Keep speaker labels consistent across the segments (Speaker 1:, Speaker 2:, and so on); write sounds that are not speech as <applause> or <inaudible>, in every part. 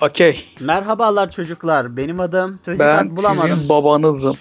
Speaker 1: Okey.
Speaker 2: Merhabalar çocuklar. Benim adım. Çocuk
Speaker 1: Ben
Speaker 2: ad bulamadım.
Speaker 1: sizin babanızım.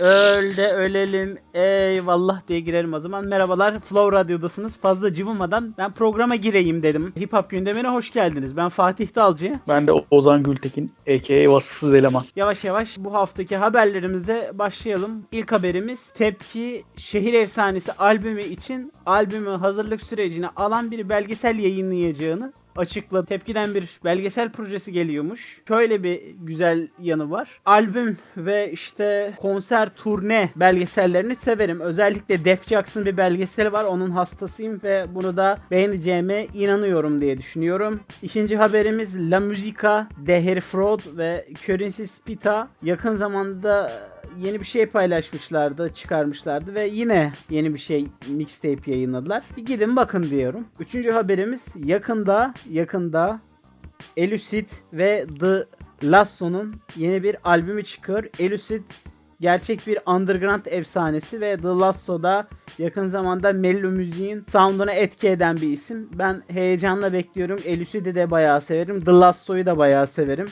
Speaker 2: Öl de ölelim. Eyvallah diye girelim o zaman. Merhabalar. Flow Radyo'dasınız. Fazla cıvımadan ben programa gireyim dedim. Hip Hop gündemine hoş geldiniz. Ben Fatih Dalcı.
Speaker 1: Ben de Ozan Gültekin a.k.a. vasıfsız eleman.
Speaker 2: Yavaş yavaş bu haftaki haberlerimize başlayalım. İlk haberimiz Tepki Şehir Efsanesi albümü için albümü hazırlık sürecine alan bir belgesel yayınlayacağını açıkladı. Tepkiden bir belgesel projesi geliyormuş. Şöyle bir güzel yanı var. Albüm ve işte konser, turne belgesellerini severim. Özellikle Def Jackson bir belgeseli var. Onun hastasıyım ve bunu da beğeneceğime inanıyorum diye düşünüyorum. İkinci haberimiz La Musica de Herfrod ve Currency Spita yakın zamanda yeni bir şey paylaşmışlardı, çıkarmışlardı ve yine yeni bir şey mixtape yayınladılar. Bir gidin bakın diyorum. Üçüncü haberimiz yakında yakında Elucid ve The Lasso'nun yeni bir albümü çıkıyor. Elucid gerçek bir underground efsanesi ve The Lasso'da yakın zamanda Mello müziğin sound'una etki eden bir isim. Ben heyecanla bekliyorum. Elucid'i de bayağı severim. The Lasso'yu da bayağı severim.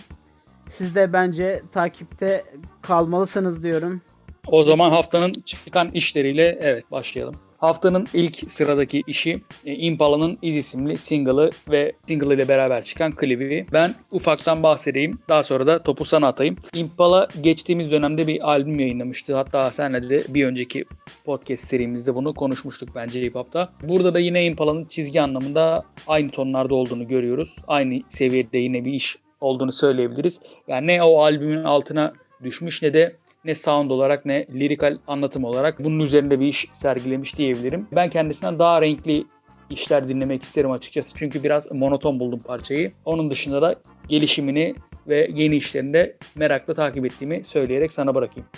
Speaker 2: Siz de bence takipte kalmalısınız diyorum.
Speaker 1: O zaman haftanın çıkan işleriyle evet başlayalım. Haftanın ilk sıradaki işi e, Impala'nın İz isimli single'ı ve single ile beraber çıkan klibi. Ben ufaktan bahsedeyim. Daha sonra da topu sana atayım. Impala geçtiğimiz dönemde bir albüm yayınlamıştı. Hatta senle de bir önceki podcast serimizde bunu konuşmuştuk bence hip hop'ta. Burada da yine Impala'nın çizgi anlamında aynı tonlarda olduğunu görüyoruz. Aynı seviyede yine bir iş olduğunu söyleyebiliriz. Yani ne o albümün altına düşmüş ne de ne sound olarak ne lirikal anlatım olarak bunun üzerinde bir iş sergilemiş diyebilirim. Ben kendisinden daha renkli işler dinlemek isterim açıkçası. Çünkü biraz monoton buldum parçayı. Onun dışında da gelişimini ve yeni işlerini de merakla takip ettiğimi söyleyerek sana bırakayım.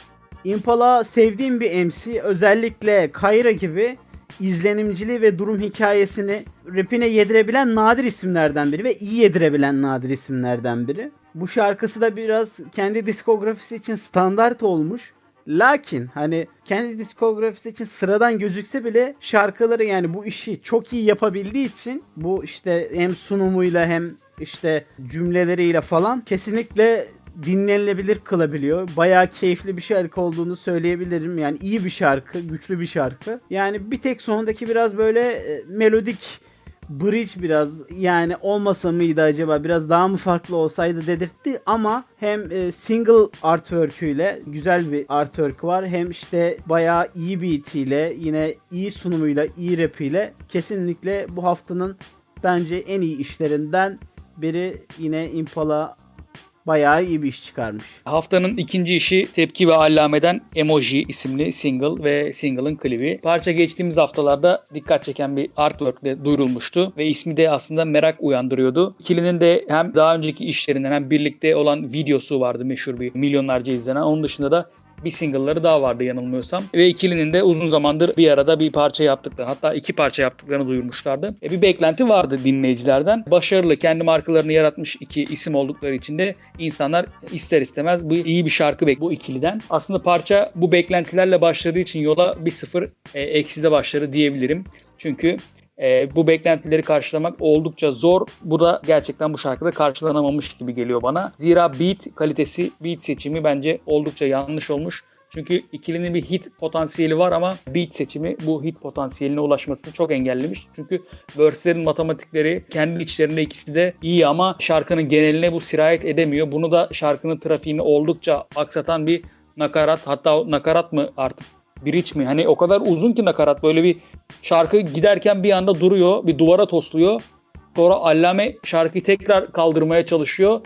Speaker 2: Impala sevdiğim bir MC. Özellikle Kayra gibi izlenimciliği ve durum hikayesini rapine yedirebilen nadir isimlerden biri ve iyi yedirebilen nadir isimlerden biri. Bu şarkısı da biraz kendi diskografisi için standart olmuş. Lakin hani kendi diskografisi için sıradan gözükse bile şarkıları yani bu işi çok iyi yapabildiği için bu işte hem sunumuyla hem işte cümleleriyle falan kesinlikle dinlenilebilir kılabiliyor. Bayağı keyifli bir şarkı olduğunu söyleyebilirim. Yani iyi bir şarkı, güçlü bir şarkı. Yani bir tek sondaki biraz böyle e, melodik bridge biraz yani olmasa mıydı acaba biraz daha mı farklı olsaydı dedirtti ama hem e, single artwork'üyle güzel bir artwork var hem işte bayağı iyi beat'iyle yine iyi sunumuyla iyi rap'iyle kesinlikle bu haftanın bence en iyi işlerinden biri yine Impala bayağı iyi bir iş çıkarmış.
Speaker 1: Haftanın ikinci işi Tepki ve Allame'den Emoji isimli single ve single'ın klibi. Parça geçtiğimiz haftalarda dikkat çeken bir artwork ile duyurulmuştu ve ismi de aslında merak uyandırıyordu. İkilinin de hem daha önceki işlerinden hem birlikte olan videosu vardı meşhur bir milyonlarca izlenen. Onun dışında da bir single'ları daha vardı yanılmıyorsam. Ve ikilinin de uzun zamandır bir arada bir parça yaptıklarını hatta iki parça yaptıklarını duyurmuşlardı. E bir beklenti vardı dinleyicilerden. Başarılı kendi markalarını yaratmış iki isim oldukları için de insanlar ister istemez bu iyi bir şarkı bekliyor bu ikiliden. Aslında parça bu beklentilerle başladığı için yola bir sıfır e, ekside başladı diyebilirim. Çünkü e, bu beklentileri karşılamak oldukça zor. Bu da gerçekten bu şarkıda karşılanamamış gibi geliyor bana. Zira beat kalitesi, beat seçimi bence oldukça yanlış olmuş. Çünkü ikilinin bir hit potansiyeli var ama beat seçimi bu hit potansiyeline ulaşmasını çok engellemiş. Çünkü verse'lerin matematikleri kendi içlerinde ikisi de iyi ama şarkının geneline bu sirayet edemiyor. Bunu da şarkının trafiğini oldukça aksatan bir nakarat hatta nakarat mı artık bridge mi? Hani o kadar uzun ki nakarat böyle bir şarkı giderken bir anda duruyor. Bir duvara tosluyor. Sonra Allame şarkıyı tekrar kaldırmaya çalışıyor.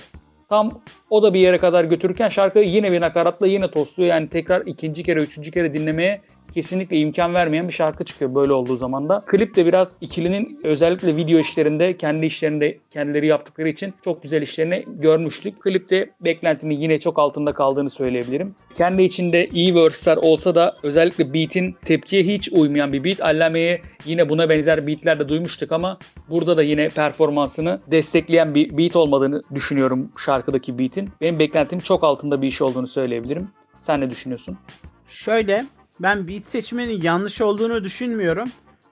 Speaker 1: Tam o da bir yere kadar götürürken şarkıyı yine bir nakaratla yine tosluyor. Yani tekrar ikinci kere, üçüncü kere dinlemeye kesinlikle imkan vermeyen bir şarkı çıkıyor böyle olduğu zaman da. Klip de biraz ikilinin özellikle video işlerinde kendi işlerinde kendileri yaptıkları için çok güzel işlerini görmüştük. Klipte beklentinin yine çok altında kaldığını söyleyebilirim. Kendi içinde iyi verse'ler olsa da özellikle beat'in tepkiye hiç uymayan bir beat. Allame'ye yine buna benzer beatler de duymuştuk ama burada da yine performansını destekleyen bir beat olmadığını düşünüyorum şarkıdaki beat'in. Benim beklentim çok altında bir iş olduğunu söyleyebilirim. Sen ne düşünüyorsun?
Speaker 2: Şöyle ben beat seçmenin yanlış olduğunu düşünmüyorum.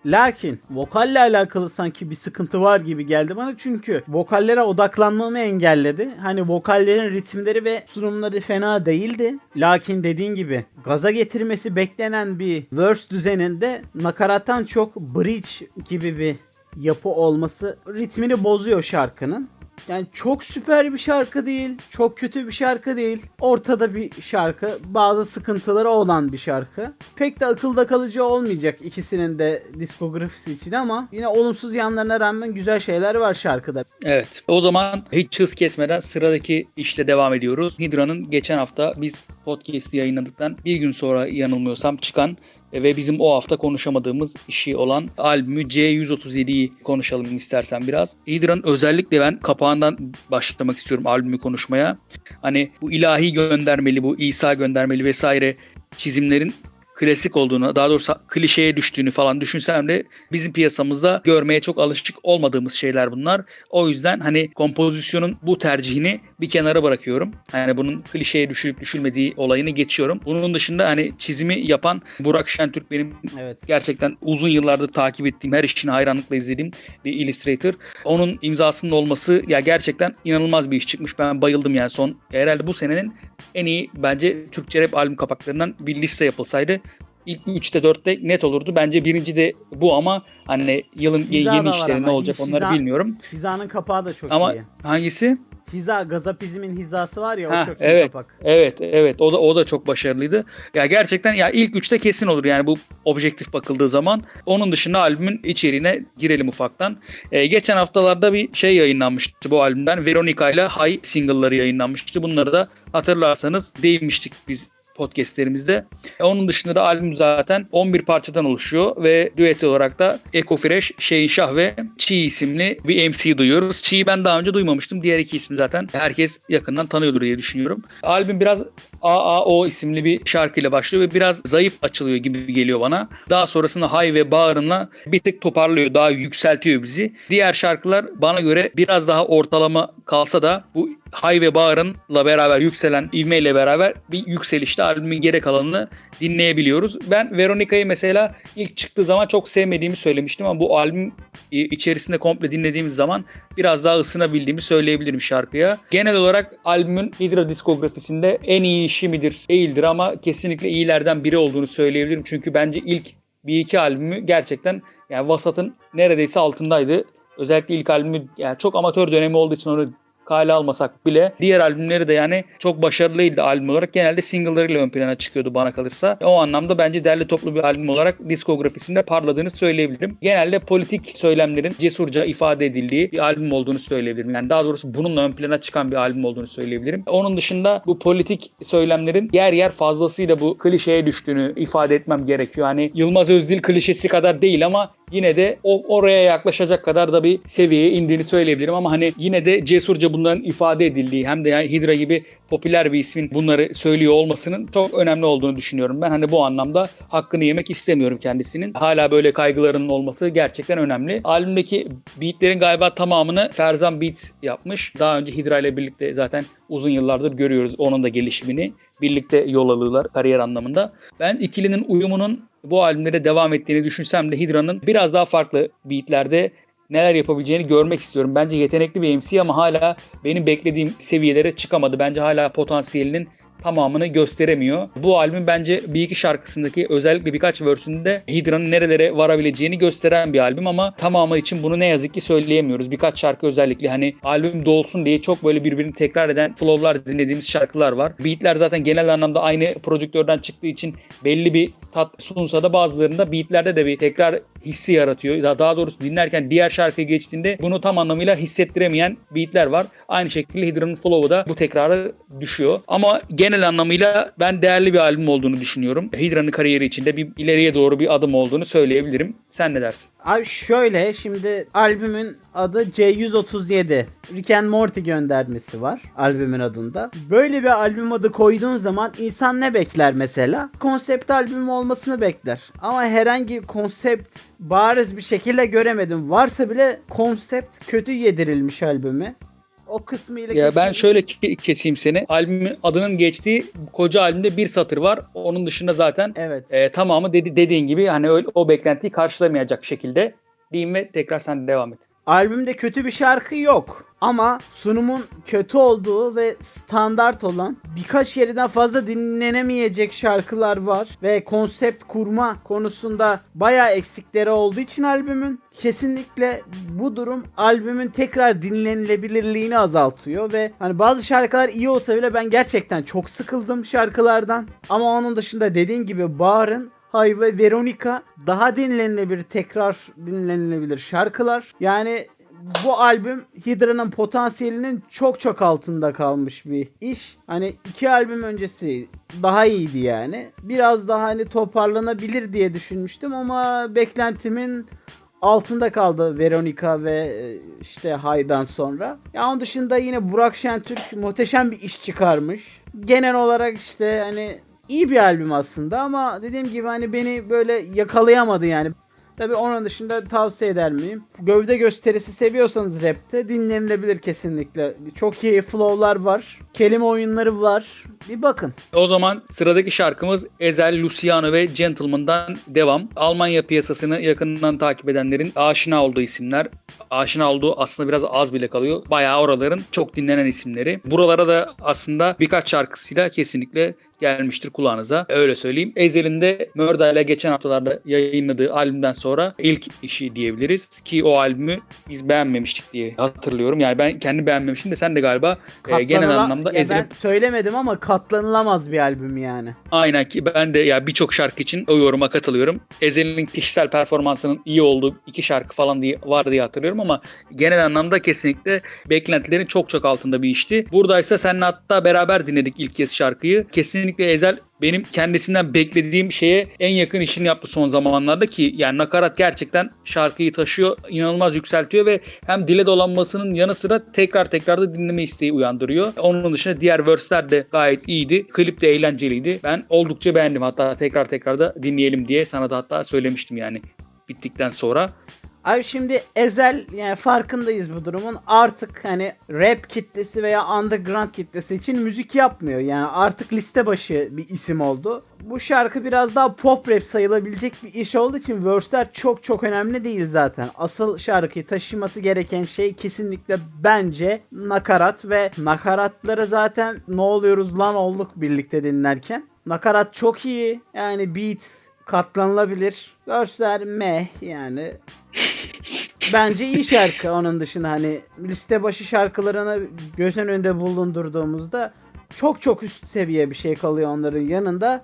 Speaker 2: Lakin vokalle alakalı sanki bir sıkıntı var gibi geldi bana çünkü vokallere odaklanmamı engelledi. Hani vokallerin ritimleri ve sunumları fena değildi. Lakin dediğin gibi gaza getirmesi beklenen bir verse düzeninde nakarattan çok bridge gibi bir yapı olması ritmini bozuyor şarkının. Yani çok süper bir şarkı değil, çok kötü bir şarkı değil. Ortada bir şarkı, bazı sıkıntıları olan bir şarkı. Pek de akılda kalıcı olmayacak ikisinin de diskografisi için ama yine olumsuz yanlarına rağmen güzel şeyler var şarkıda.
Speaker 1: Evet. O zaman hiç hız kesmeden sıradaki işle devam ediyoruz. Hydra'nın geçen hafta biz podcast'i yayınladıktan bir gün sonra yanılmıyorsam çıkan ve bizim o hafta konuşamadığımız işi olan albümü C137'yi konuşalım istersen biraz. Hydra'nın özellikle ben kapağından başlamak istiyorum albümü konuşmaya. Hani bu ilahi göndermeli, bu İsa göndermeli vesaire çizimlerin klasik olduğunu, daha doğrusu klişeye düştüğünü falan düşünsem de bizim piyasamızda görmeye çok alışık olmadığımız şeyler bunlar. O yüzden hani kompozisyonun bu tercihini bir kenara bırakıyorum. Yani bunun klişeye düşülüp düşülmediği olayını geçiyorum. Bunun dışında hani çizimi yapan Burak Şentürk benim evet. gerçekten uzun yıllardır takip ettiğim, her işini hayranlıkla izlediğim bir illustrator. Onun imzasının olması ya gerçekten inanılmaz bir iş çıkmış. Ben bayıldım yani son herhalde bu senenin en iyi bence Türkçe rap albüm kapaklarından bir liste yapılsaydı ilk 3'te 4'te net olurdu. Bence birinci de bu ama hani yılın Hiza yeni işleri ne olacak Hiza, onları bilmiyorum.
Speaker 2: Hiza'nın kapağı da çok
Speaker 1: ama
Speaker 2: iyi.
Speaker 1: Ama hangisi?
Speaker 2: Hiza, Gazapizm'in hizası var ya
Speaker 1: ha,
Speaker 2: o çok
Speaker 1: evet,
Speaker 2: iyi kapak.
Speaker 1: Evet, evet. O da o da çok başarılıydı. Ya gerçekten ya ilk üçte kesin olur yani bu objektif bakıldığı zaman. Onun dışında albümün içeriğine girelim ufaktan. Ee, geçen haftalarda bir şey yayınlanmıştı bu albümden. Veronica ile High single'ları yayınlanmıştı. Bunları da hatırlarsanız değinmiştik biz podcastlerimizde. E, onun dışında da albüm zaten 11 parçadan oluşuyor ve düet olarak da Eco Fresh, Şeyin Şah ve Çi isimli bir MC duyuyoruz. Çi'yi ben daha önce duymamıştım. Diğer iki ismi zaten herkes yakından tanıyordur diye düşünüyorum. Albüm biraz AAO isimli bir şarkıyla başlıyor ve biraz zayıf açılıyor gibi geliyor bana. Daha sonrasında Hay ve Bağırın'la bir tık toparlıyor, daha yükseltiyor bizi. Diğer şarkılar bana göre biraz daha ortalama kalsa da bu Hay ve Bağır'ınla beraber yükselen ivmeyle beraber bir yükselişte albümün geri kalanını dinleyebiliyoruz. Ben Veronica'yı mesela ilk çıktığı zaman çok sevmediğimi söylemiştim ama bu albüm içerisinde komple dinlediğimiz zaman biraz daha ısınabildiğimi söyleyebilirim şarkıya. Genel olarak albümün Hydra diskografisinde en iyi işi midir değildir ama kesinlikle iyilerden biri olduğunu söyleyebilirim. Çünkü bence ilk bir iki albümü gerçekten yani vasatın neredeyse altındaydı. Özellikle ilk albümü yani çok amatör dönemi olduğu için onu kale almasak bile diğer albümleri de yani çok başarılıydı albüm olarak. Genelde single'larıyla ön plana çıkıyordu bana kalırsa. O anlamda bence derli toplu bir albüm olarak diskografisinde parladığını söyleyebilirim. Genelde politik söylemlerin cesurca ifade edildiği bir albüm olduğunu söyleyebilirim. Yani daha doğrusu bununla ön plana çıkan bir albüm olduğunu söyleyebilirim. Onun dışında bu politik söylemlerin yer yer fazlasıyla bu klişeye düştüğünü ifade etmem gerekiyor. Hani Yılmaz Özdil klişesi kadar değil ama yine de o oraya yaklaşacak kadar da bir seviyeye indiğini söyleyebilirim ama hani yine de cesurca bunların ifade edildiği hem de yani Hydra gibi popüler bir ismin bunları söylüyor olmasının çok önemli olduğunu düşünüyorum. Ben hani bu anlamda hakkını yemek istemiyorum kendisinin. Hala böyle kaygılarının olması gerçekten önemli. Albümdeki beatlerin galiba tamamını Ferzan Beats yapmış. Daha önce Hydra ile birlikte zaten uzun yıllardır görüyoruz onun da gelişimini. Birlikte yol alıyorlar kariyer anlamında. Ben ikilinin uyumunun bu albümlere devam ettiğini düşünsem de Hydra'nın biraz daha farklı beatlerde neler yapabileceğini görmek istiyorum. Bence yetenekli bir MC ama hala benim beklediğim seviyelere çıkamadı. Bence hala potansiyelinin tamamını gösteremiyor. Bu albüm bence bir iki şarkısındaki özellikle birkaç versünde Hydra'nın nerelere varabileceğini gösteren bir albüm ama tamamı için bunu ne yazık ki söyleyemiyoruz. Birkaç şarkı özellikle hani albüm dolsun diye çok böyle birbirini tekrar eden flow'lar dinlediğimiz şarkılar var. Beatler zaten genel anlamda aynı prodüktörden çıktığı için belli bir tat sunsa da bazılarında beatlerde de bir tekrar hissi yaratıyor. Daha, doğrusu dinlerken diğer şarkıya geçtiğinde bunu tam anlamıyla hissettiremeyen beatler var. Aynı şekilde Hydra'nın flow'u da bu tekrara düşüyor. Ama genel anlamıyla ben değerli bir albüm olduğunu düşünüyorum. Hydra'nın kariyeri içinde bir ileriye doğru bir adım olduğunu söyleyebilirim. Sen ne dersin?
Speaker 2: Abi şöyle şimdi albümün adı C137. Rick and Morty göndermesi var albümün adında. Böyle bir albüm adı koyduğun zaman insan ne bekler mesela? Konsept albüm olmasını bekler. Ama herhangi konsept bariz bir şekilde göremedim. Varsa bile konsept kötü yedirilmiş albümü. O kısmıyla
Speaker 1: Ya ben şöyle ke- keseyim seni. Albümün adının geçtiği koca albümde bir satır var. Onun dışında zaten
Speaker 2: Evet.
Speaker 1: e, tamamı dedi, dediğin gibi hani öyle, o beklentiyi karşılamayacak şekilde diyeyim ve tekrar sen devam et.
Speaker 2: Albümde kötü bir şarkı yok. Ama sunumun kötü olduğu ve standart olan birkaç yerden fazla dinlenemeyecek şarkılar var. Ve konsept kurma konusunda bayağı eksikleri olduğu için albümün kesinlikle bu durum albümün tekrar dinlenilebilirliğini azaltıyor ve hani bazı şarkılar iyi olsa bile ben gerçekten çok sıkıldım şarkılardan. Ama onun dışında dediğin gibi Bağır'ın Hay ve Veronica daha dinlenilebilir, tekrar dinlenilebilir şarkılar. Yani bu albüm Hydra'nın potansiyelinin çok çok altında kalmış bir iş. Hani iki albüm öncesi daha iyiydi yani. Biraz daha hani toparlanabilir diye düşünmüştüm ama beklentimin altında kaldı Veronica ve e, işte Hay'dan sonra. Ya onun dışında yine Burak Şentürk muhteşem bir iş çıkarmış. Genel olarak işte hani iyi bir albüm aslında ama dediğim gibi hani beni böyle yakalayamadı yani. Tabi onun dışında tavsiye eder miyim? Gövde gösterisi seviyorsanız rapte dinlenilebilir kesinlikle. Çok iyi flow'lar var. Kelime oyunları var. Bir bakın.
Speaker 1: O zaman sıradaki şarkımız Ezel, Luciano ve Gentleman'dan devam. Almanya piyasasını yakından takip edenlerin aşina olduğu isimler. Aşina olduğu aslında biraz az bile kalıyor. Bayağı oraların çok dinlenen isimleri. Buralara da aslında birkaç şarkısıyla kesinlikle gelmiştir kulağınıza. Öyle söyleyeyim. Ezel'in de Murda ile geçen haftalarda yayınladığı albümden sonra ilk işi diyebiliriz. Ki o albümü biz beğenmemiştik diye hatırlıyorum. Yani ben kendi beğenmemiştim de sen de galiba e, genel
Speaker 2: Katlanıla-
Speaker 1: anlamda Ezel'in
Speaker 2: söylemedim ama katlanılamaz bir albüm yani.
Speaker 1: Aynen ki ben de ya birçok şarkı için o yoruma katılıyorum. Ezel'in kişisel performansının iyi olduğu iki şarkı falan diye var diye hatırlıyorum ama genel anlamda kesinlikle beklentilerin çok çok altında bir işti. Buradaysa seninle hatta beraber dinledik ilk kez şarkıyı. Kesinlikle Ezel benim kendisinden beklediğim şeye en yakın işini yaptı son zamanlarda ki yani nakarat gerçekten şarkıyı taşıyor, inanılmaz yükseltiyor ve hem dile dolanmasının yanı sıra tekrar tekrar da dinleme isteği uyandırıyor. Onun dışında diğer verse'ler de gayet iyiydi. Klip de eğlenceliydi. Ben oldukça beğendim. Hatta tekrar tekrar da dinleyelim diye sana da hatta söylemiştim yani bittikten sonra.
Speaker 2: Abi şimdi Ezel yani farkındayız bu durumun. Artık hani rap kitlesi veya underground kitlesi için müzik yapmıyor. Yani artık liste başı bir isim oldu. Bu şarkı biraz daha pop rap sayılabilecek bir iş olduğu için verse'ler çok çok önemli değil zaten. Asıl şarkıyı taşıması gereken şey kesinlikle bence nakarat ve nakaratları zaten ne oluyoruz lan olduk birlikte dinlerken. Nakarat çok iyi. Yani beat katlanılabilir. Verse'ler meh yani. Bence iyi şarkı onun dışında hani liste başı şarkılarını göz önünde bulundurduğumuzda çok çok üst seviye bir şey kalıyor onların yanında.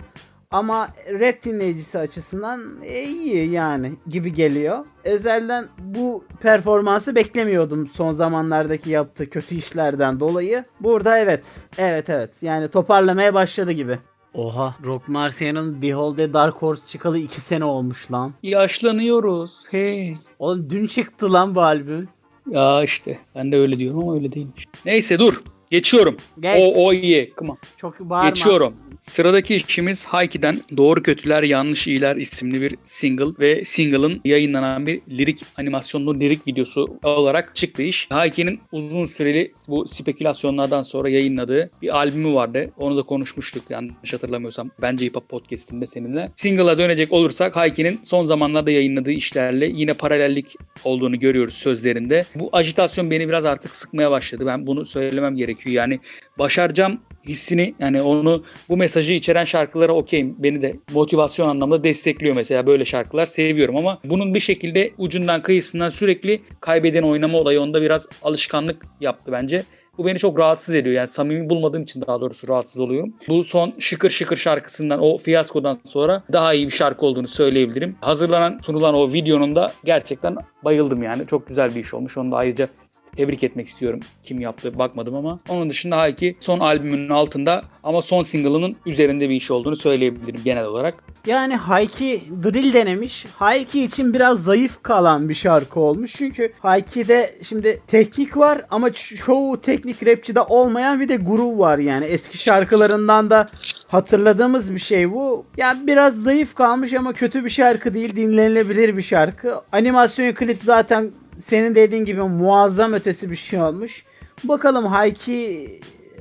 Speaker 2: Ama rap dinleyicisi açısından e, iyi yani gibi geliyor. Ezel'den bu performansı beklemiyordum son zamanlardaki yaptığı kötü işlerden dolayı. Burada evet. Evet evet. Yani toparlamaya başladı gibi. Oha. Rock Marciano'nun Behold the Dark Horse çıkalı 2 sene olmuş lan.
Speaker 1: Yaşlanıyoruz. Hey.
Speaker 2: Oğlum dün çıktı lan bu albüm.
Speaker 1: Ya işte ben de öyle diyorum ama öyle değilmiş. Neyse dur. Geçiyorum.
Speaker 2: Geç.
Speaker 1: O o iyi. Come on.
Speaker 2: Çok bağırma.
Speaker 1: Geçiyorum. Sıradaki işimiz Hayki'den Doğru Kötüler Yanlış İyiler isimli bir single ve single'ın yayınlanan bir lirik animasyonlu lirik videosu olarak çıktı iş. Hayki'nin uzun süreli bu spekülasyonlardan sonra yayınladığı bir albümü vardı. Onu da konuşmuştuk yanlış hatırlamıyorsam. Bence Hip Hop Podcast'inde seninle. Single'a dönecek olursak Hayki'nin son zamanlarda yayınladığı işlerle yine paralellik olduğunu görüyoruz sözlerinde. Bu ajitasyon beni biraz artık sıkmaya başladı. Ben bunu söylemem gerekiyor. Yani başaracağım hissini yani onu bu mesajı içeren şarkılara okeyim. Beni de motivasyon anlamda destekliyor mesela böyle şarkılar seviyorum ama bunun bir şekilde ucundan kıyısından sürekli kaybeden oynama olayı onda biraz alışkanlık yaptı bence. Bu beni çok rahatsız ediyor. Yani samimi bulmadığım için daha doğrusu rahatsız oluyorum. Bu son şıkır şıkır şarkısından o fiyaskodan sonra daha iyi bir şarkı olduğunu söyleyebilirim. Hazırlanan sunulan o videonun da gerçekten bayıldım yani. Çok güzel bir iş olmuş. Onu da ayrıca tebrik etmek istiyorum. Kim yaptı bakmadım ama. Onun dışında Hayki son albümünün altında ama son single'ının üzerinde bir iş olduğunu söyleyebilirim genel olarak.
Speaker 2: Yani Hayki drill denemiş. Hayki için biraz zayıf kalan bir şarkı olmuş. Çünkü Hayki'de şimdi teknik var ama çoğu teknik rapçide olmayan bir de groove var yani. Eski şarkılarından da hatırladığımız bir şey bu. Yani biraz zayıf kalmış ama kötü bir şarkı değil. Dinlenilebilir bir şarkı. Animasyon klip zaten senin dediğin gibi muazzam ötesi bir şey olmuş. Bakalım Hayki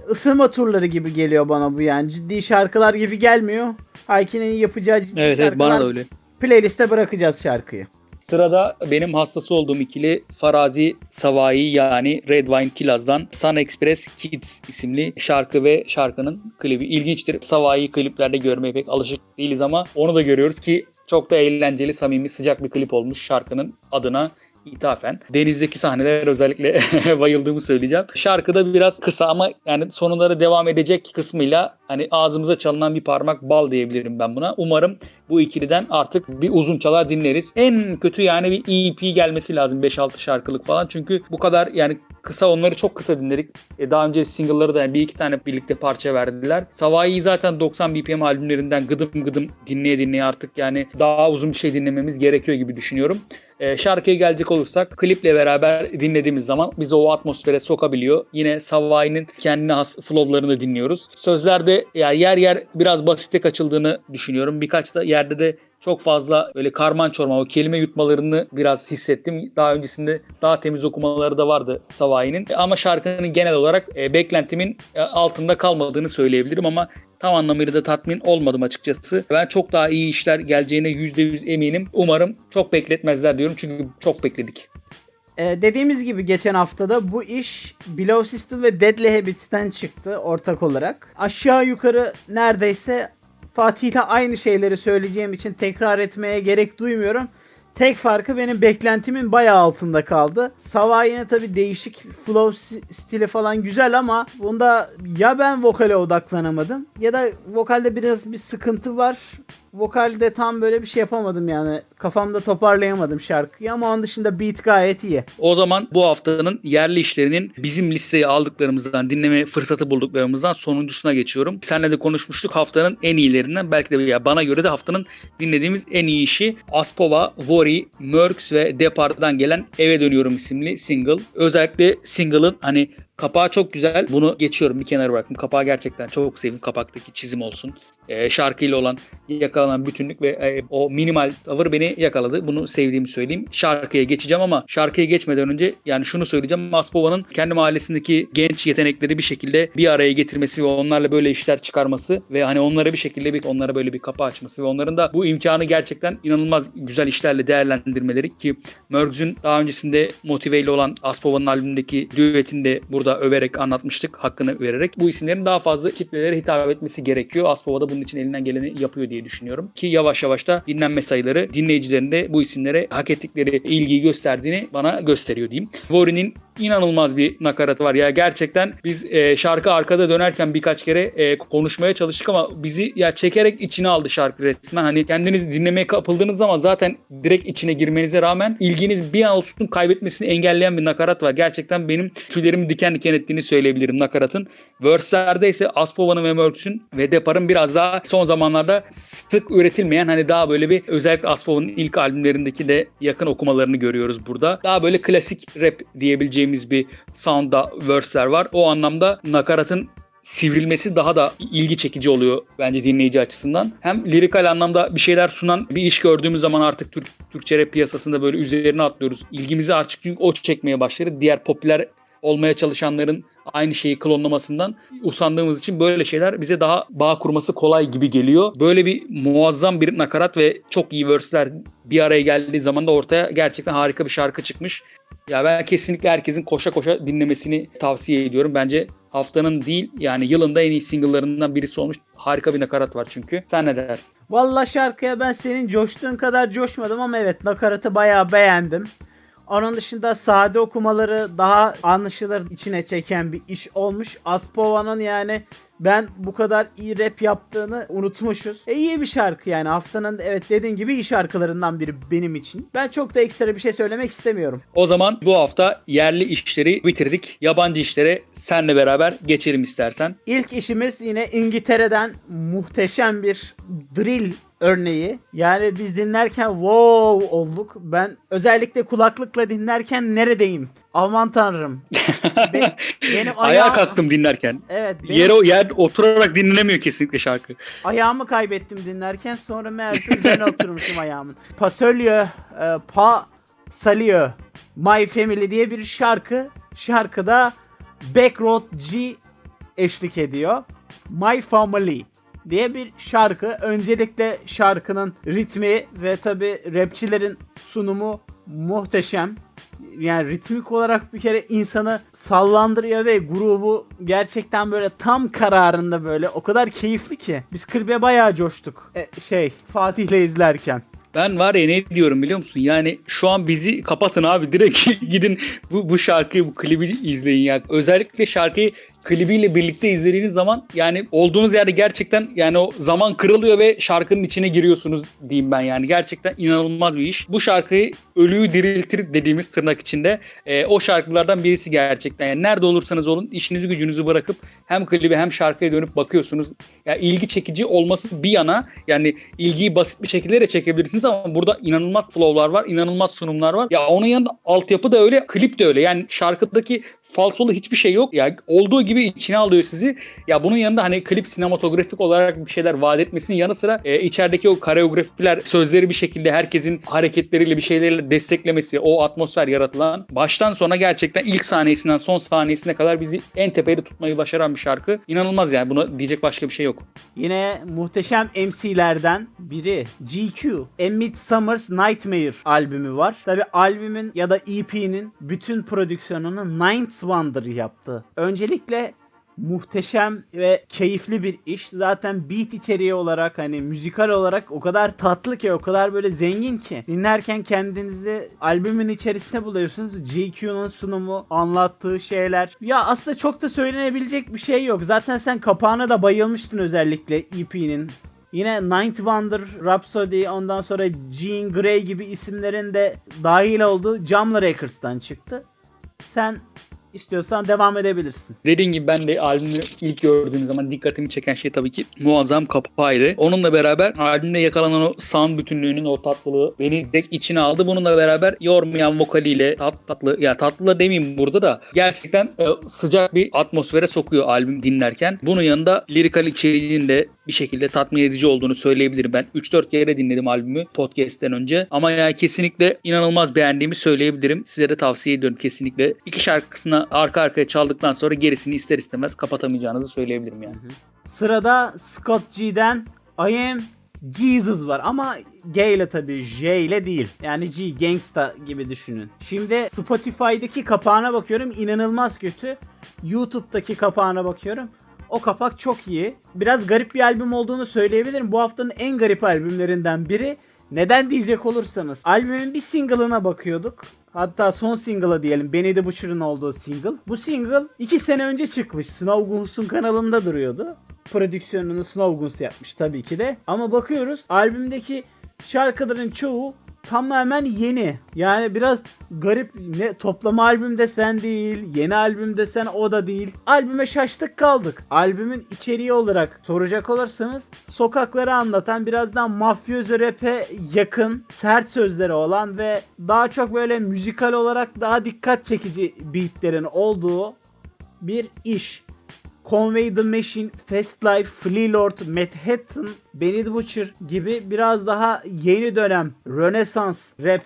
Speaker 2: ısınma turları gibi geliyor bana bu yani. Ciddi şarkılar gibi gelmiyor. Hayki'nin yapacağı ciddi
Speaker 1: Evet evet
Speaker 2: şarkılar.
Speaker 1: bana da öyle.
Speaker 2: Playlist'e bırakacağız şarkıyı.
Speaker 1: Sırada benim hastası olduğum ikili Farazi Savai yani Red Wine Kilaz'dan Sun Express Kids isimli şarkı ve şarkının klibi. İlginçtir. Savai'yi kliplerde görmeye pek alışık değiliz ama onu da görüyoruz ki çok da eğlenceli, samimi, sıcak bir klip olmuş şarkının adına ithafen. Denizdeki sahneler özellikle <laughs> bayıldığımı söyleyeceğim. Şarkıda biraz kısa ama yani sonları devam edecek kısmıyla hani ağzımıza çalınan bir parmak bal diyebilirim ben buna. Umarım bu ikiliden artık bir uzun çalar dinleriz. En kötü yani bir EP gelmesi lazım 5-6 şarkılık falan. Çünkü bu kadar yani kısa onları çok kısa dinledik. E, daha önce single'ları da yani bir iki tane birlikte parça verdiler. Savai'yi zaten 90 BPM albümlerinden gıdım gıdım dinleye dinleye artık yani daha uzun bir şey dinlememiz gerekiyor gibi düşünüyorum. E, şarkıya gelecek olursak kliple beraber dinlediğimiz zaman bizi o atmosfere sokabiliyor. Yine Savai'nin kendine has flow'larını dinliyoruz. Sözlerde yani yer yer biraz basite kaçıldığını düşünüyorum. Birkaç da yerde de çok fazla böyle karman çorman o kelime yutmalarını biraz hissettim. Daha öncesinde daha temiz okumaları da vardı Savai'nin. Ama şarkının genel olarak e, beklentimin e, altında kalmadığını söyleyebilirim ama tam anlamıyla da tatmin olmadım açıkçası. Ben çok daha iyi işler geleceğine %100 eminim. Umarım çok bekletmezler diyorum çünkü çok bekledik.
Speaker 2: Ee, dediğimiz gibi geçen haftada bu iş Below System ve Deadly Habits'ten çıktı ortak olarak. Aşağı yukarı neredeyse Fatih'le aynı şeyleri söyleyeceğim için tekrar etmeye gerek duymuyorum. Tek farkı benim beklentimin bayağı altında kaldı. Sava yine tabi değişik flow stili falan güzel ama bunda ya ben vokale odaklanamadım ya da vokalde biraz bir sıkıntı var. Vokalde tam böyle bir şey yapamadım yani. Kafamda toparlayamadım şarkıyı ama onun dışında beat gayet iyi.
Speaker 1: O zaman bu haftanın yerli işlerinin bizim listeye aldıklarımızdan, dinleme fırsatı bulduklarımızdan sonuncusuna geçiyorum. Seninle de konuşmuştuk haftanın en iyilerinden. Belki de ya bana göre de haftanın dinlediğimiz en iyi işi Aspova, Vori, Merks ve Depart'dan gelen Eve Dönüyorum isimli single. Özellikle single'ın hani Kapağı çok güzel. Bunu geçiyorum bir kenara bıraktım. Kapağı gerçekten çok sevdim. Kapaktaki çizim olsun. Ee, şarkıyla olan yakalanan bütünlük ve e, o minimal tavır beni yakaladı. Bunu sevdiğimi söyleyeyim. Şarkıya geçeceğim ama şarkıya geçmeden önce yani şunu söyleyeceğim. Maspova'nın kendi mahallesindeki genç yetenekleri bir şekilde bir araya getirmesi ve onlarla böyle işler çıkarması ve hani onlara bir şekilde bir onlara böyle bir kapı açması ve onların da bu imkanı gerçekten inanılmaz güzel işlerle değerlendirmeleri ki Mergz'ün daha öncesinde motiveyle olan Aspova'nın albümündeki düetini de burada överek anlatmıştık. Hakkını vererek. Bu isimlerin daha fazla kitlelere hitap etmesi gerekiyor. Aspova da bunun için elinden geleni yapıyor diye düşünüyorum. Ki yavaş yavaş da dinlenme sayıları dinleyicilerin de bu isimlere hak ettikleri ilgiyi gösterdiğini bana gösteriyor diyeyim. Vori'nin inanılmaz bir nakaratı var. Ya gerçekten biz e, şarkı arkada dönerken birkaç kere e, konuşmaya çalıştık ama bizi ya çekerek içine aldı şarkı resmen. Hani kendiniz dinlemeye kapıldığınız zaman zaten direkt içine girmenize rağmen ilginiz bir an olsun kaybetmesini engelleyen bir nakarat var. Gerçekten benim tüylerimi diken diken ettiğini söyleyebilirim nakaratın. Verse'lerde ise Aspova'nın ve Merks'ün ve Depar'ın biraz daha son zamanlarda sık üretilmeyen hani daha böyle bir özellikle Aspova'nın ilk albümlerindeki de yakın okumalarını görüyoruz burada. Daha böyle klasik rap diyebileceğimiz bir soundda verse'ler var. O anlamda nakaratın sivrilmesi daha da ilgi çekici oluyor bence dinleyici açısından. Hem lirikal anlamda bir şeyler sunan bir iş gördüğümüz zaman artık Türk, Türkçe rap piyasasında böyle üzerine atlıyoruz. İlgimizi artık çünkü o çekmeye başladı. Diğer popüler olmaya çalışanların aynı şeyi klonlamasından usandığımız için böyle şeyler bize daha bağ kurması kolay gibi geliyor. Böyle bir muazzam bir nakarat ve çok iyi verse'ler bir araya geldiği zaman da ortaya gerçekten harika bir şarkı çıkmış. Ya ben kesinlikle herkesin koşa koşa dinlemesini tavsiye ediyorum. Bence haftanın değil yani yılında en iyi single'larından birisi olmuş. Harika bir nakarat var çünkü. Sen ne dersin?
Speaker 2: Valla şarkıya ben senin coştuğun kadar coşmadım ama evet nakaratı bayağı beğendim. Onun dışında sade okumaları daha anlaşılır içine çeken bir iş olmuş. Aspova'nın yani ben bu kadar iyi rap yaptığını unutmuşuz. E iyi bir şarkı yani haftanın evet dediğin gibi iyi şarkılarından biri benim için. Ben çok da ekstra bir şey söylemek istemiyorum.
Speaker 1: O zaman bu hafta yerli işleri bitirdik. Yabancı işlere senle beraber geçelim istersen.
Speaker 2: İlk işimiz yine İngiltere'den muhteşem bir drill örneği. Yani biz dinlerken wow olduk. Ben özellikle kulaklıkla dinlerken neredeyim? Aman tanrım. Benim, <laughs> benim
Speaker 1: Ayağa kalktım dinlerken.
Speaker 2: Evet. Benim
Speaker 1: Yere yer oturarak dinlenemiyor kesinlikle şarkı.
Speaker 2: ayağımı kaybettim dinlerken. Sonra meğerse üzerine oturmuşum ayağımın. Pasolio, e, Pa Salio, My Family diye bir şarkı. Şarkıda Backroad G eşlik ediyor. My Family diye bir şarkı. Öncelikle şarkının ritmi ve tabi rapçilerin sunumu muhteşem. Yani ritmik olarak bir kere insanı sallandırıyor ve grubu gerçekten böyle tam kararında böyle o kadar keyifli ki. Biz klibe bayağı coştuk. E, şey Fatih'le izlerken.
Speaker 1: Ben var ya ne diyorum biliyor musun? Yani şu an bizi kapatın abi direkt <laughs> gidin bu, bu şarkıyı bu klibi izleyin ya. Özellikle şarkıyı klibiyle birlikte izlediğiniz zaman yani olduğunuz yerde gerçekten yani o zaman kırılıyor ve şarkının içine giriyorsunuz diyeyim ben yani. Gerçekten inanılmaz bir iş. Bu şarkıyı ölüyü diriltir dediğimiz tırnak içinde e, o şarkılardan birisi gerçekten. Yani nerede olursanız olun işinizi gücünüzü bırakıp hem klibi hem şarkıya dönüp bakıyorsunuz. Ya yani ilgi çekici olması bir yana yani ilgiyi basit bir şekilde de çekebilirsiniz ama burada inanılmaz flow'lar var, inanılmaz sunumlar var. Ya onun yanında altyapı da öyle, klip de öyle. Yani şarkıdaki falsolu hiçbir şey yok. Ya olduğu gibi içine alıyor sizi. Ya bunun yanında hani klip sinematografik olarak bir şeyler vaat etmesinin yanı sıra e, içerideki o koreografiler, sözleri bir şekilde herkesin hareketleriyle bir şeylerle desteklemesi, o atmosfer yaratılan baştan sona gerçekten ilk sahnesinden son sahnesine kadar bizi en tepede tutmayı başaran bir şarkı. İnanılmaz yani buna diyecek başka bir şey yok.
Speaker 2: Yine muhteşem MC'lerden biri GQ. A Midsummer's Nightmare albümü var. Tabi albümün ya da EP'nin bütün prodüksiyonunu Ninth Wonder yaptı. Öncelikle muhteşem ve keyifli bir iş. Zaten beat içeriği olarak hani müzikal olarak o kadar tatlı ki o kadar böyle zengin ki dinlerken kendinizi albümün içerisinde buluyorsunuz. GQ'nun sunumu, anlattığı şeyler. Ya aslında çok da söylenebilecek bir şey yok. Zaten sen kapağına da bayılmıştın özellikle EP'nin. Yine Ninth Wonder, Rhapsody, ondan sonra Jean Grey gibi isimlerin de dahil olduğu Jamla Records'tan çıktı. Sen İstiyorsan devam edebilirsin.
Speaker 1: Dediğim gibi ben de albümü ilk gördüğüm zaman dikkatimi çeken şey tabii ki muazzam kapağıydı. Onunla beraber albümde yakalanan o sound bütünlüğünün o tatlılığı beni direkt içine aldı. Bununla beraber yormayan vokaliyle tat, tatlı ya tatlı da demeyeyim burada da gerçekten e, sıcak bir atmosfere sokuyor albüm dinlerken. Bunun yanında lirikal içeriğinin de bir şekilde tatmin edici olduğunu söyleyebilirim. Ben 3-4 kere dinledim albümü podcast'ten önce. Ama yani kesinlikle inanılmaz beğendiğimi söyleyebilirim. Size de tavsiye ediyorum kesinlikle. İki şarkısına arka arkaya çaldıktan sonra gerisini ister istemez kapatamayacağınızı söyleyebilirim yani.
Speaker 2: Sırada Scott G'den I Am Jesus var ama G ile tabii J ile değil. Yani G Gangsta gibi düşünün. Şimdi Spotify'daki kapağına bakıyorum inanılmaz kötü. YouTube'daki kapağına bakıyorum. O kapak çok iyi. Biraz garip bir albüm olduğunu söyleyebilirim. Bu haftanın en garip albümlerinden biri. Neden diyecek olursanız albümün bir single'ına bakıyorduk. Hatta son single'a diyelim. Benny the Butcher'ın olduğu single. Bu single 2 sene önce çıkmış. Snow Guns'un kanalında duruyordu. Prodüksiyonunu Snow Guns yapmış tabii ki de. Ama bakıyoruz albümdeki şarkıların çoğu tamamen yeni. Yani biraz garip ne toplama albüm desen değil, yeni albüm desen o da değil. Albüme şaştık kaldık. Albümün içeriği olarak soracak olursanız sokakları anlatan birazdan mafyozu rap'e yakın sert sözleri olan ve daha çok böyle müzikal olarak daha dikkat çekici beatlerin olduğu bir iş. Conway the Machine, Fast Life, Flea Lord, Manhattan, Benny the Butcher gibi biraz daha yeni dönem Rönesans rap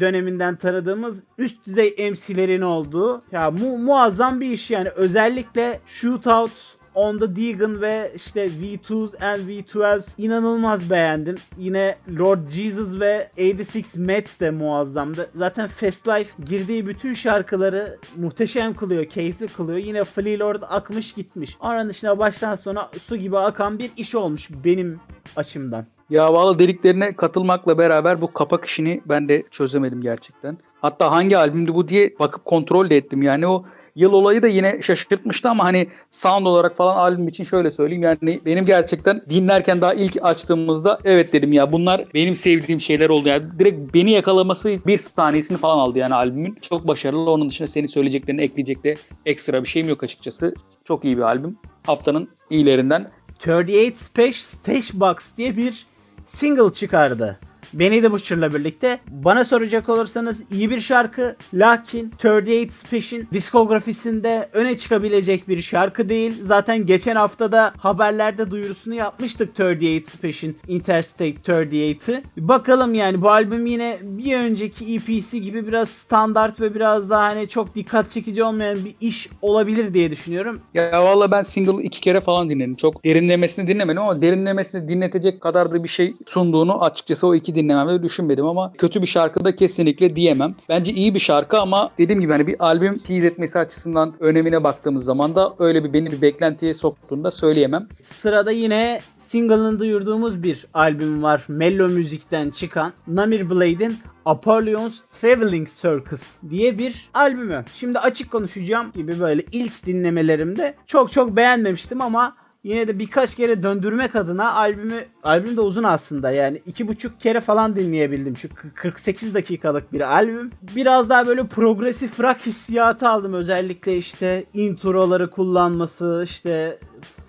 Speaker 2: döneminden tanıdığımız üst düzey MC'lerin olduğu ya mu muazzam bir iş yani. Özellikle Shootouts On The Deegan ve işte V2s and V12s inanılmaz beğendim. Yine Lord Jesus ve 86 Mets de muazzamdı. Zaten Fast Life girdiği bütün şarkıları muhteşem kılıyor, keyifli kılıyor. Yine Flea Lord akmış gitmiş. Onun dışında baştan sona su gibi akan bir iş olmuş benim açımdan.
Speaker 1: Ya valla dediklerine katılmakla beraber bu kapak işini ben de çözemedim gerçekten. Hatta hangi albümdü bu diye bakıp kontrol de ettim. Yani o yıl olayı da yine şaşırtmıştı ama hani sound olarak falan albüm için şöyle söyleyeyim. Yani benim gerçekten dinlerken daha ilk açtığımızda evet dedim ya bunlar benim sevdiğim şeyler oldu. Yani direkt beni yakalaması bir saniyesini falan aldı yani albümün. Çok başarılı. Onun dışında senin söyleyeceklerini ekleyecek de ekstra bir şeyim yok açıkçası. Çok iyi bir albüm. Haftanın iyilerinden.
Speaker 2: 38 Space Stage Box diye bir single çıkardı. Benny the Butcher'la birlikte. Bana soracak olursanız iyi bir şarkı lakin 38 Special'in diskografisinde öne çıkabilecek bir şarkı değil. Zaten geçen haftada haberlerde duyurusunu yapmıştık 38 Special'in Interstate 38'ı. Bakalım yani bu albüm yine bir önceki EP'si gibi biraz standart ve biraz daha hani çok dikkat çekici olmayan bir iş olabilir diye düşünüyorum.
Speaker 1: Ya valla ben single iki kere falan dinledim. Çok derinlemesine dinlemedim ama derinlemesine dinletecek kadar da bir şey sunduğunu açıkçası o iki dinlememde düşünmedim ama kötü bir şarkı da kesinlikle diyemem. Bence iyi bir şarkı ama dediğim gibi hani bir albüm tease etmesi açısından önemine baktığımız zaman da öyle bir beni bir beklentiye soktuğunu da söyleyemem.
Speaker 2: Sırada yine single'ını duyurduğumuz bir albüm var. Mello Müzik'ten çıkan Namir Blade'in Apollo's Traveling Circus diye bir albümü. Şimdi açık konuşacağım gibi böyle ilk dinlemelerimde çok çok beğenmemiştim ama yine de birkaç kere döndürmek adına albümü albüm de uzun aslında. Yani iki buçuk kere falan dinleyebildim şu 48 dakikalık bir albüm. Biraz daha böyle progresif rock hissiyatı aldım. Özellikle işte introları kullanması işte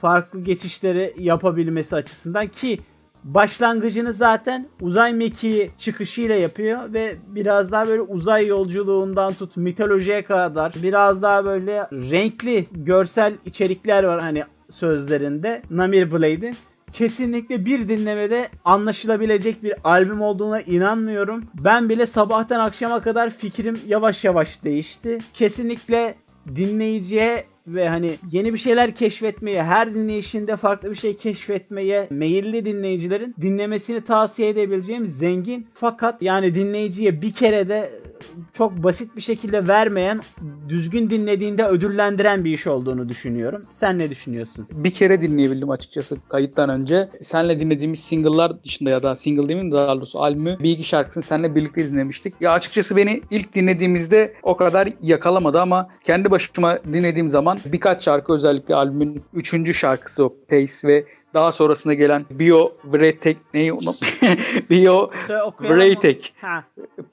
Speaker 2: farklı geçişleri yapabilmesi açısından ki başlangıcını zaten uzay mekiği çıkışıyla yapıyor ve biraz daha böyle uzay yolculuğundan tut mitolojiye kadar biraz daha böyle renkli görsel içerikler var. Hani sözlerinde Namir Blade'in kesinlikle bir dinlemede anlaşılabilecek bir albüm olduğuna inanmıyorum. Ben bile sabahtan akşama kadar fikrim yavaş yavaş değişti. Kesinlikle dinleyiciye ve hani yeni bir şeyler keşfetmeye, her dinleyişinde farklı bir şey keşfetmeye meyilli dinleyicilerin dinlemesini tavsiye edebileceğim zengin fakat yani dinleyiciye bir kere de çok basit bir şekilde vermeyen, düzgün dinlediğinde ödüllendiren bir iş olduğunu düşünüyorum. Sen ne düşünüyorsun?
Speaker 1: Bir kere dinleyebildim açıkçası kayıttan önce. Senle dinlediğimiz single'lar dışında ya da single mi daha doğrusu albümü bir iki şarkısını seninle birlikte dinlemiştik. Ya açıkçası beni ilk dinlediğimizde o kadar yakalamadı ama kendi başıma dinlediğim zaman birkaç şarkı özellikle albümün üçüncü şarkısı o Pace ve daha sonrasında gelen Bio Vretek neyi onu <laughs> Bio? Vretek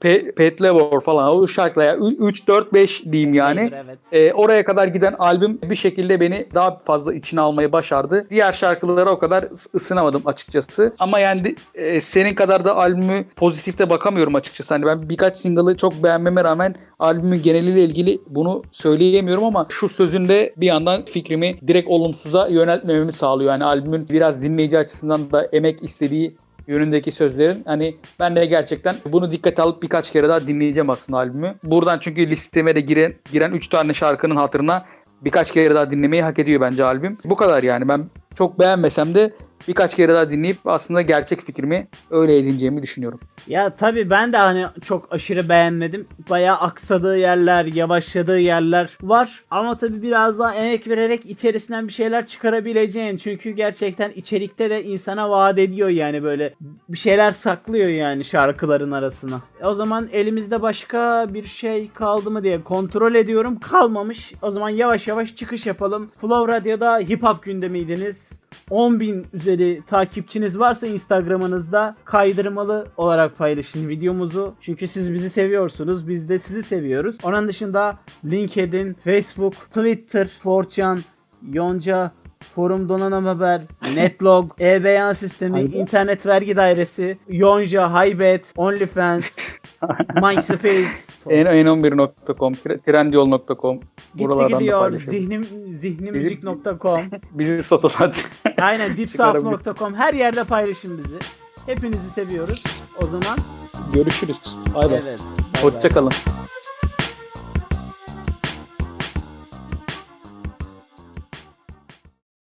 Speaker 1: Pe- Pet Levor falan o şarkılar ya 3 4 5 diyeyim yani.
Speaker 2: evet.
Speaker 1: E, oraya kadar giden albüm bir şekilde beni daha fazla içine almayı başardı. Diğer şarkılara o kadar ıs- ısınamadım açıkçası. Ama yani e, senin kadar da albümü pozitifte bakamıyorum açıkçası. Hani ben birkaç single'ı çok beğenmeme rağmen albümün geneliyle ilgili bunu söyleyemiyorum ama şu sözünde bir yandan fikrimi direkt olumsuza yöneltmememi sağlıyor. Yani albümün biraz dinleyici açısından da emek istediği yönündeki sözlerin. Hani ben de gerçekten bunu dikkate alıp birkaç kere daha dinleyeceğim aslında albümü. Buradan çünkü listeme de giren giren 3 tane şarkının hatırına birkaç kere daha dinlemeyi hak ediyor bence albüm. Bu kadar yani ben çok beğenmesem de birkaç kere daha dinleyip aslında gerçek fikrimi öyle edineceğimi düşünüyorum.
Speaker 2: Ya tabii ben de hani çok aşırı beğenmedim. Bayağı aksadığı yerler, yavaşladığı yerler var. Ama tabii biraz daha emek vererek içerisinden bir şeyler çıkarabileceğin. Çünkü gerçekten içerikte de insana vaat ediyor yani böyle bir şeyler saklıyor yani şarkıların arasına. O zaman elimizde başka bir şey kaldı mı diye kontrol ediyorum. Kalmamış. O zaman yavaş yavaş çıkış yapalım. Flow Radyo'da hip hop gündemiydiniz. 10.000 üzeri takipçiniz varsa Instagram'ınızda kaydırmalı olarak paylaşın videomuzu. Çünkü siz bizi seviyorsunuz. Biz de sizi seviyoruz. Onun dışında LinkedIn, Facebook, Twitter, 4chan, Yonca, Forum Donanım Haber, Netlog, <laughs> E-Beyan Sistemi. İnternet Vergi Dairesi, Yonca, Haybet, OnlyFans, <laughs> MySpace.
Speaker 1: En, en11.com, trendyol.com
Speaker 2: Gitti
Speaker 1: buralardan da
Speaker 2: gidiyor.
Speaker 1: paylaşıyorum.
Speaker 2: Zihnim, zihnimüzik.com. <laughs>
Speaker 1: Bizi satın hadi.
Speaker 2: Aynen dipsaf.com her yerde paylaşın bizi. Hepinizi seviyoruz. O zaman
Speaker 1: Görüşürüz. Bay bay.
Speaker 2: evet. bay bay.
Speaker 1: Hoşçakalın.